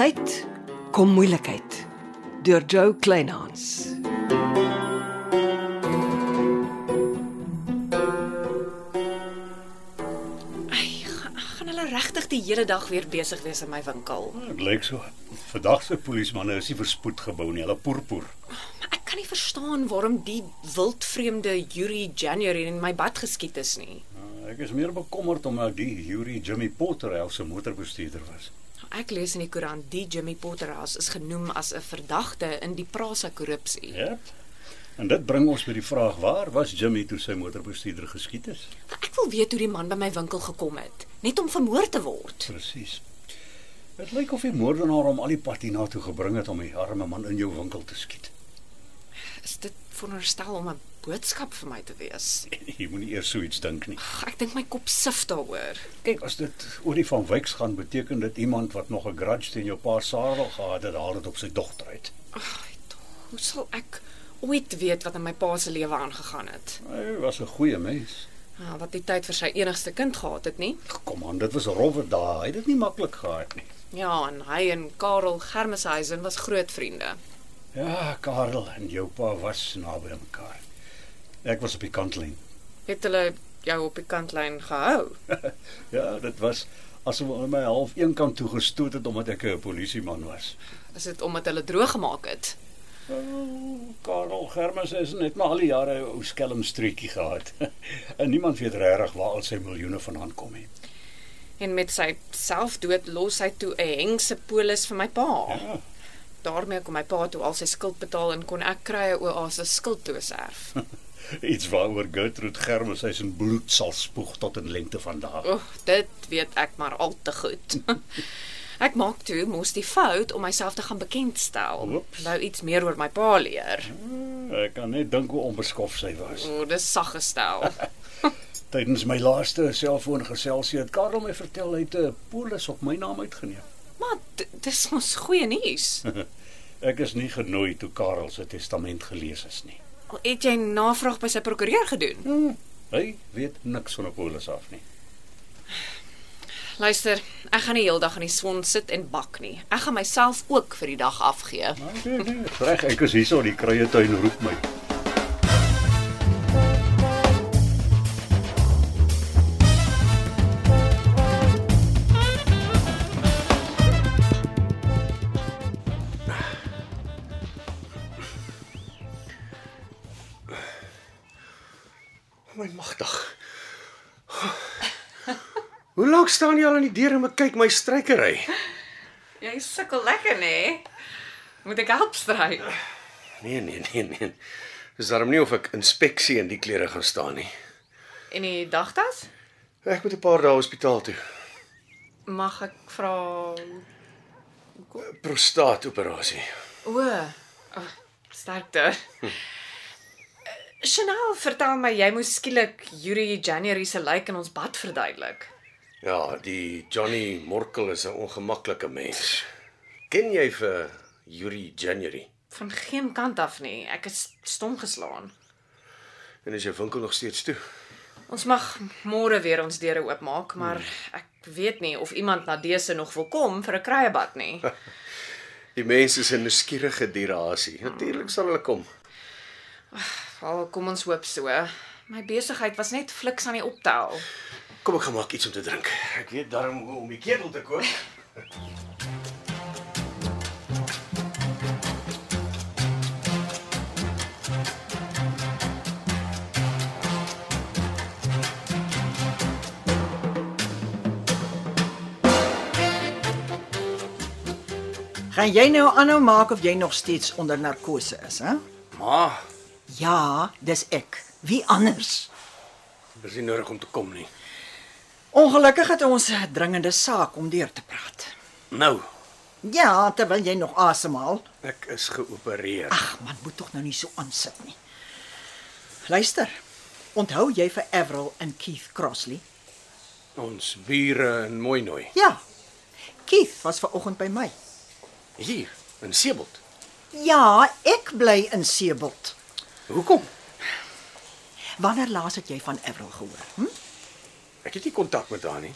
tyd kom moeilikheid deur Joe Kleinhans. Ai, ga- gaan hulle regtig die hele dag weer besig wees in my winkel? Dit lyk so. Vandag se polismanne is nie verspoed gebou nie, hulle poerpoer. Maar ek kan nie verstaan waarom die wildvreemde Yuri January in my bad geskiet is nie. Uh, Ek is meer bekommerd omdat die Yuri Jimmy Potter se motorbestuurder was. Ek lees in die koerant die Jimmy Potterhouse is genoem as 'n verdagte in die Prasa korrupsie. Ja. En dit bring ons by die vraag: waar was Jimmy toe sy motorbestuurder geskiet is? Ek wil weet hoe die man by my winkel gekom het, net om vermoor te word. Presies. Dit lyk of die moordenaar hom al die pad hiernatoe gebring het om die arme man in jou winkel te skiet. Is dit veronderstel om 'n boodskap vir my te wees? Jy moenie eers so iets dink nie. Ag, Ek dink my kop sif daaroor. Kyk, as dit oor die van Wyks gaan, beteken dit iemand wat nog 'n grudge teen jou pa Sarel gehad het, haal dit op sy dogter uit. Ag, hoe sal ek ooit weet wat in my pa se lewe aangegaan het? Hy was 'n goeie mens. Ah, wat die tyd vir sy enigste kind gehad het, nie? Kom aan, dit was rowwe dae. Hy het dit nie maklik gehad nie. Ja, en hy en Karel Germeshuisen was groot vriende. Ja, Karel en jou pa was naby mekaar. Ek was op die kantlyn. Het hulle jou op die kantlyn gehou? ja, dit was asof hulle my half een kant toe gestoot het omdat ek 'n polisieman was. Is dit omdat hulle droog gemaak het? Oh, Karel Germes is net maar al die jare 'n ou skelm streekie gehad. en niemand weet regtig waar al sy miljoene vandaan kom nie. En met sy selfdood los hy toe 'n hengse polis vir my pa. Ja. Daarmee kon my pa toe al sy skuld betaal en kon ek kry 'n oase skuld toe erf. Iets waaroor Gertrude Germes sy se bloed sal spoeg tot in lengte van dae. Oeg, dit weet ek maar al te goed. ek maak toe mos die fout om myself te gaan bekendstel. Oeps. Nou iets meer oor my pa leer. Ek kan net dink hoe onbeskof sy was. O, dis sag gestel. Tydens my laaste selfoongeselsie het Karel my vertel hy het 'n polis op my naam uitgeneem. maar dis mos goeie nuus. Ek is nie genooi toe Karel se testament gelees is nie. Het jy navraag by sy prokureur gedoen? Hy weet niks van 'n polis af nie. Luister, ek gaan nie heeldag in die son sit en bak nie. Ek gaan myself ook vir die dag afgee. Maar nee, nee, reg, ek is hierso, die kruie tuin roep. My Hoe lank staan jy al aan die deur en kyk my strykery? Jy sukkel lekker, nê? Moet ek help stryk? Nee, nee, nee, nee. Dis darm nie of ek inspeksie in die klere gaan staan nie. En die dagtas? Ek moet 'n paar dae hospitaal toe. Mag ek vra Prostaatoperasie. O, oh, sterkte. Chanel vertel my jy moes skielik Yuri January se lijk in ons bad verduidelik. Ja, die Johnny Morkel is 'n ongemaklike mens. Ken jy vir Yuri January? Van geen kant af nie. Ek is stom geslaan. En is jou winkel nog steeds toe? Ons mag môre weer ons deure oopmaak, maar ek weet nie of iemand na dese nog wil kom vir 'n kruiebad nie. Die mense is 'n nuuskierige dierasie. Natuurlik sal hulle kom. Al kom ons hoop so. My besigheid was net fliks aan die optel. Kom ek gaan maak iets om te drink. Ek weet hoe om die ketel te koop. Gaan jy nou aanhou maak of jy nog steeds onder narkose is, hè? Ma, Ja, dis ek. Wie anders? dis nie nodig om te kom nie. Ongelukkig het ons 'n dringende saak om deur te praat. Nou, Ja, terwyl jy nog asemhaal. ek is geopereer. Ag, man, moet tog nou nie so aansit nie. Luister. Onthou jy vir Avril en Keith Crossley? Ons bure in Mooinooi. Ja. Keith was ver oggend by my. Hier in Seebald. Ja, ek bly in Seebald. Hoekom? Wanneer laas het jy van Avril gehoor? Hm? Ek het nie kontak met haar nie.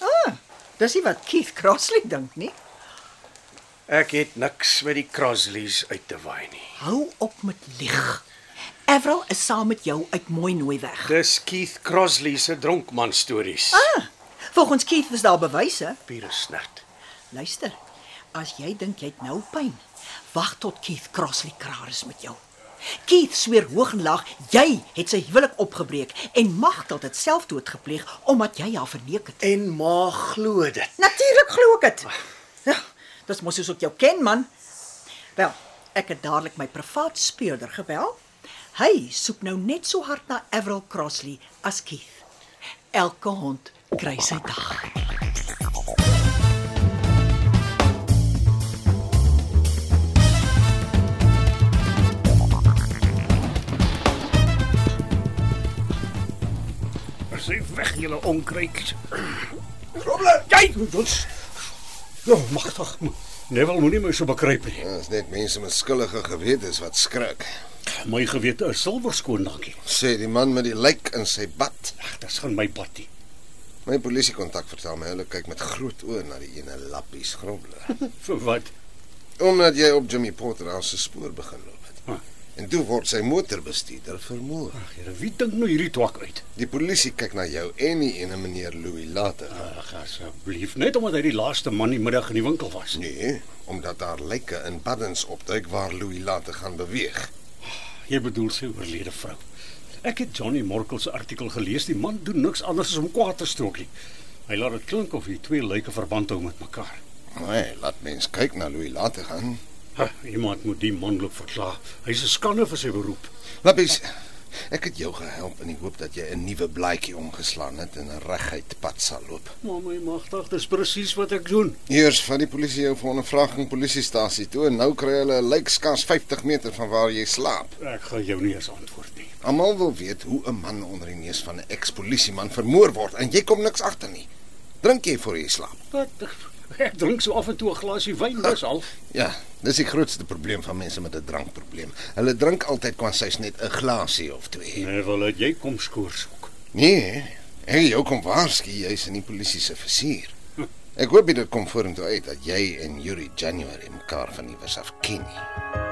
Ah, dis nie wat Keith Crossley dink nie. Ek het niks met die Crosleys uit te waai nie. Hou op met lieg. Avril is saam met jou uit mooi nooi weg. Dis Keith Crosley se dronkman stories. Ah, volgens Keith is daar bewyse. Pure snert. Luister, as jy dink jy het nou pyn, wag tot Keith Crossley klaar is met jou. Keith sweer hoog en laag jy het sy huwelik opgebreek en Magdal het selfdood gepleeg omdat jy haar verneek het. En ma glo dit. Natuurlik glo ek dit. Ja, dis mos soos ek jou ken man. Wel, ek het dadelik my privaat speurder gebel. Hy soek nou net so hard na Avril Crossley as Keith. Elke hond kry sy dag. Sy weg julle onkruitjies. Robler, kyk hoe ons. Ja, magtig. Neville moenie my so bekruip nie. Dit is net mense met skuldige gewetes wat skrik. My gewete is silverskoon, dankie. Sê die man met die lijk in sy bad. Ag, dis gaan my pad nie. My polisiekontak vertel my hulle kyk met groot oë na die ene lappies grobler. Vir wat? Omdat jy op Jimmy Potter se spoor begin loop het. Ah. En toe word sy motorbestuurder vermoor. Ag, Here, wie dink nou hierdie twak uit? Die polisie kyk na jou en die ene meneer Louis later. Ag, asseblief, net omdat hy die laaste man die middag in die winkel was. Nee, omdat daar lyke in paddens opduik waar Louis later gaan beweeg. Jy bedoel sy oorlede vrou. Ek het Johnny Morkel se artikel gelees. Die man doen niks anders as om kwaad te strook nie. Hy laat dit klink of die twee lyke verband hou met mekaar. Nee, laat mens kyk na Louis later gaan. Ha, iemand moet die man loop verklaar. Hy's 'n skande vir sy beroep. Lappies, ek het jou gehelp in die hoop dat jy 'n nuwe blaadjie omgeslaan het en 'n reguit pad sal loop. Maar my magtig, dis presies wat ek doen. Eers van die polisie jou vir ondervraging polisiestasie toe en nou kry hulle 'n lijkskans 50 meter van waar jy slaap. Ek gaan jou nie eens antwoord nie. Almal wil weet hoe 'n man onder die neus van 'n eks-polisieman vermoor word en jy kom niks agter nie. Drink jy voor jy slaap? Wat ek drink so af en toe 'n glasie wyn, dis al. Ja, dis die grootste probleem van mense met 'n drankprobleem. Hulle drink altyd kwansy's net 'n glasie of twee. Nee, wel het jy kom skoorsoek. Nee, ek jou kom waarsku jy's in die polisie se versuur. Ek hoop dit kom vorentoe uit dat jy en Yuri January mekaar van iewers af ken nie.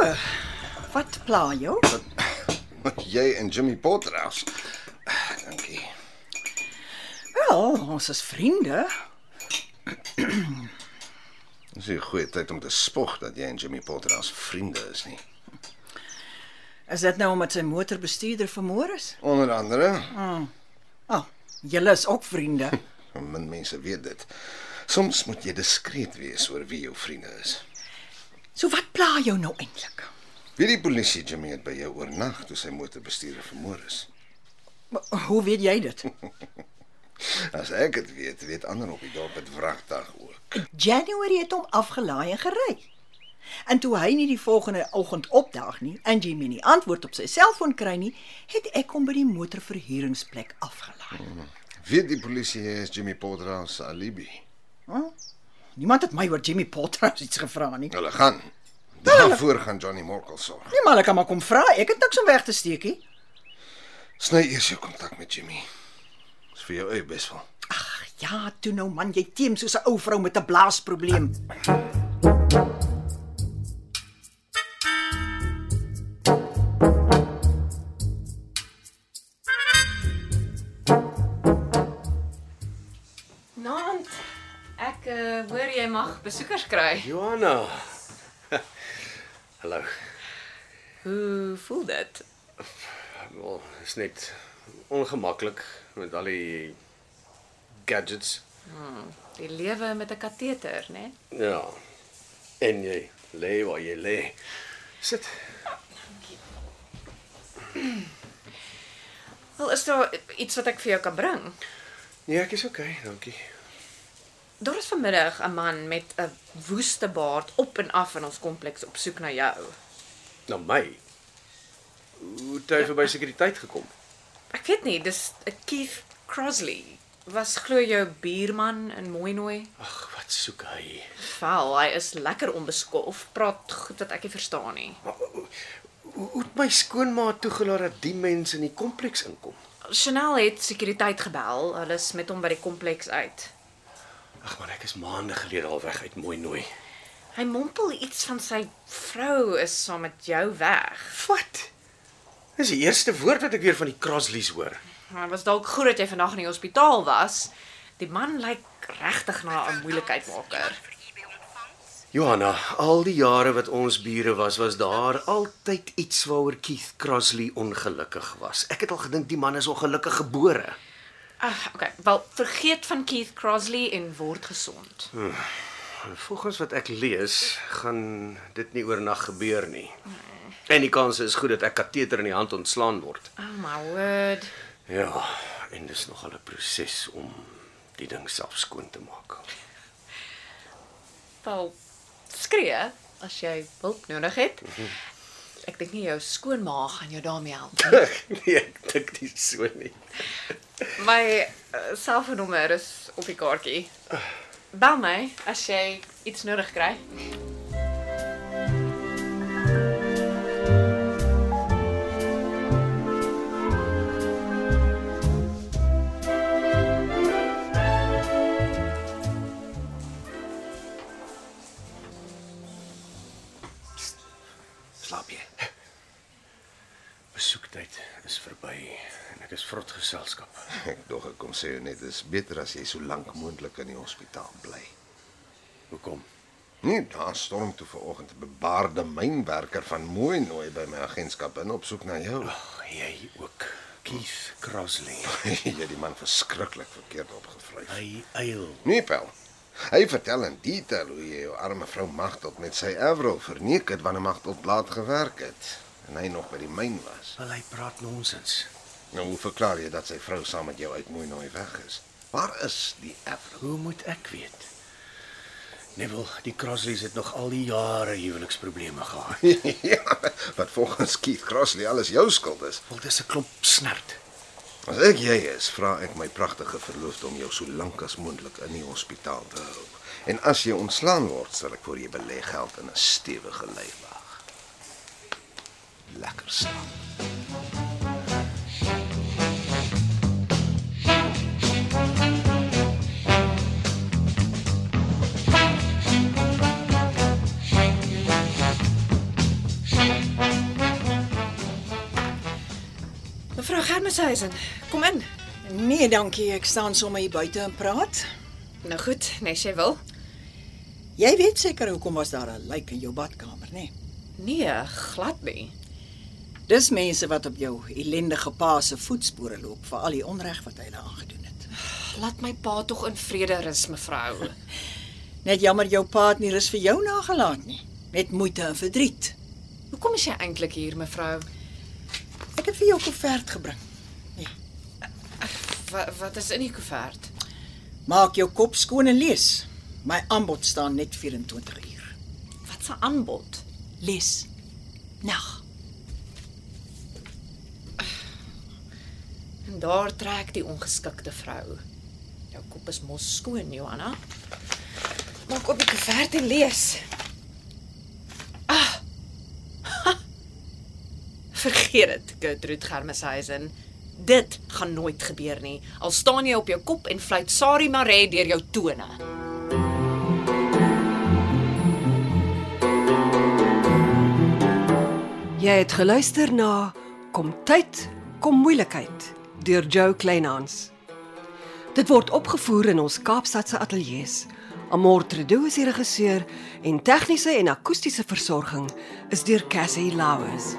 So, wat pla jou? Jy en Jimmy Potterhouse. Dankie. Wel, ons is vriende. Dis 'n goeie tyd om te spog dat jy en Jimmy Potterhouse vriende is nie. Is dit nou omdat sy motorbestuurder vermoor is? Onder andere, Ah, oh, julle is ook vriende. min mense weet dit. Soms moet jy diskreet wees oor wie jou vriende is. So wat pla jou nou eintlik? Wie die polisie Jimmy het by jou oornag toe sy motorbestuurder vermoor is. Hoe weet jy dit? As ek dit weet, weet ander op die dorp het wragtig ook. January het hom afgelaai en gery. En toe hy nie die volgende oggend opdaag nie en Jimmy nie antwoord op sy selfoon kry nie, het ek hom by die motorverhuuringsplek afgelaai. Weet die polisie jy is Jimmy Potterhouse se alibi. Niemand het my oor Jimmy Potter iets gevra nie. Hulle gaan. Daarvoor gaan Johnny Morkel sorg. Nee, maar ek kan maar kom vra. Ek het niks om weg te steek nie. Sny eers jou kontak met Jimmy. Dis vir jou eie beswil. Ag, ja, toe nou man, jy teem soos 'n ou vrou met 'n blaasprobleem. Naand. Mag besoekers kry. Johanna. Hallo. Hoe voel dit? Wel, is net ongemaklik met al die gadgets. Die lewe met 'n kateter, né? Ja. En jy lê waar jy lê. Sit. Wel, is daar iets wat ek vir jou kan bring? Nee, ek is okay, dankie. Daar is vanmiddag 'n man met 'n woeste baard op en af in ons kompleks op soek na jou. Na my. Hoe het hy verby sekuriteit gekom? Ek weet nie, dis 'n Keith Crosley. Was glo jou buurman in Mooinooi? Ag, wat soek hy? Val, hy is lekker onbeskof, praat goed wat ek nie verstaan nie. Maar hoe hoe het my skoonma toegelaat dat die mense in die kompleks inkom? Chanel het sekuriteit gebel. Hulle is met hom by die kompleks uit. Ag man, ek is maande gelede al weg uit mooi nooi. Hy mompel iets van sy vrou is saam met jou weg. Wat? Dis die eerste woord wat ek weer van die Crosleys hoor. Maar was dalk goed dat jy vandag in die hospitaal was. Die man lyk regtig na 'n moeilikheidmaker. Johanna, al die jare wat ons bure was, was daar altyd iets waaroor Keith Crosley ongelukkig was. Ek het al gedink die man is ongelukkig gebore. Ag, okay. Wel, vergeet van Keith Crosley en word gesond. Volgens wat ek lees, gaan dit nie oornag gebeur nie. En die kans is goed dat ek kateter in die hand ontslaan word. Oh my word. Ja, en dis nogal 'n proses om die ding self skoon te maak. Wel, skree as jy hulp nodig het. Ek dink nie jou skoonma gaan jou daarmee help nie. nee, ek dink nie so nie. My uh, selfoonnommer is op die kaartjie. Bel my as jy iets nodig kry. Sê jou net dis beter as jy so lank moontlik in die hospitaal bly. Hoekom? Nee, daar storm toe vanoggend 'n bebaarde mynwerker van mooi nooi by my agentskap in op soek na jou. Ag, jy ook. Keith Crosley. Jy die man verskriklik verkeerd opgevryf. Hy eil. Nee, pel. Hy vertel in detail hoe jy jou arme vrou Magtot met sy Avril verneek het wanneer Magtot laat gewerk het en hy nog by die myn was. Wel hy praat nonsens. Nou hoe verklaar jy dat sy vrou saam met jou uit mooi nooi weg is? Waar is die Avril? Hoe moet ek weet? Neville, die Crosleys het nog al die jare huweliksprobleme gehad. ja, wat volgens Keith Crossley alles jou skuld is. Wel dis 'n klomp snert. As ek jy is, vra ek my pragtige verloofde om jou so lank as moontlik in die hospitaal te hou. En as jy ontslaan word, sal ek vir jou belê geld in 'n stewige leiwag. Lekker slaap. Mevrou Germeshuisen, kom in. Nee, dankie. Ek staan sommer hier buite en praat. Nou goed, nes jy wil. Jy weet seker hoekom was daar 'n lijk in jou badkamer, nê? Nee? Nee, glad nie. Dis mense wat op jou ellendige pa se voetspore loop vir al die onreg wat hy hulle aangedoen het. Laat my pa tog in vrede rus, mevrou. Net jammer jou pa het nie rus vir jou nagelaat nie. Met moeite en verdriet. Hoekom is jy eintlik hier, mevrou? Ek het vir jou koevert gebring. Wat wat is in die koevert? Maak jou kop skoon en lees. My aanbod staan net 24 uur. Wat 'n aanbod. Lees. Nag. En daar trek die ongeskikte vrou. Jou kop is mos skoon, Johanna. Maak op die koevert en lees. Ah. Ha. Vergeet dit, Gertrude Germeshuisen. Dit gaan nooit gebeur nie. Al staan jy op jou kop en fluit Sari Mare deur jou tone. Jy het geluister na Kom tyd, kom moeilikheid deur Jo Kleinhans. Dit word opgevoer in ons Kaapstadse ateljee se. Amor Tredo is die regisseur en tegniese en akoestiese versorging is deur Cassie Lauers.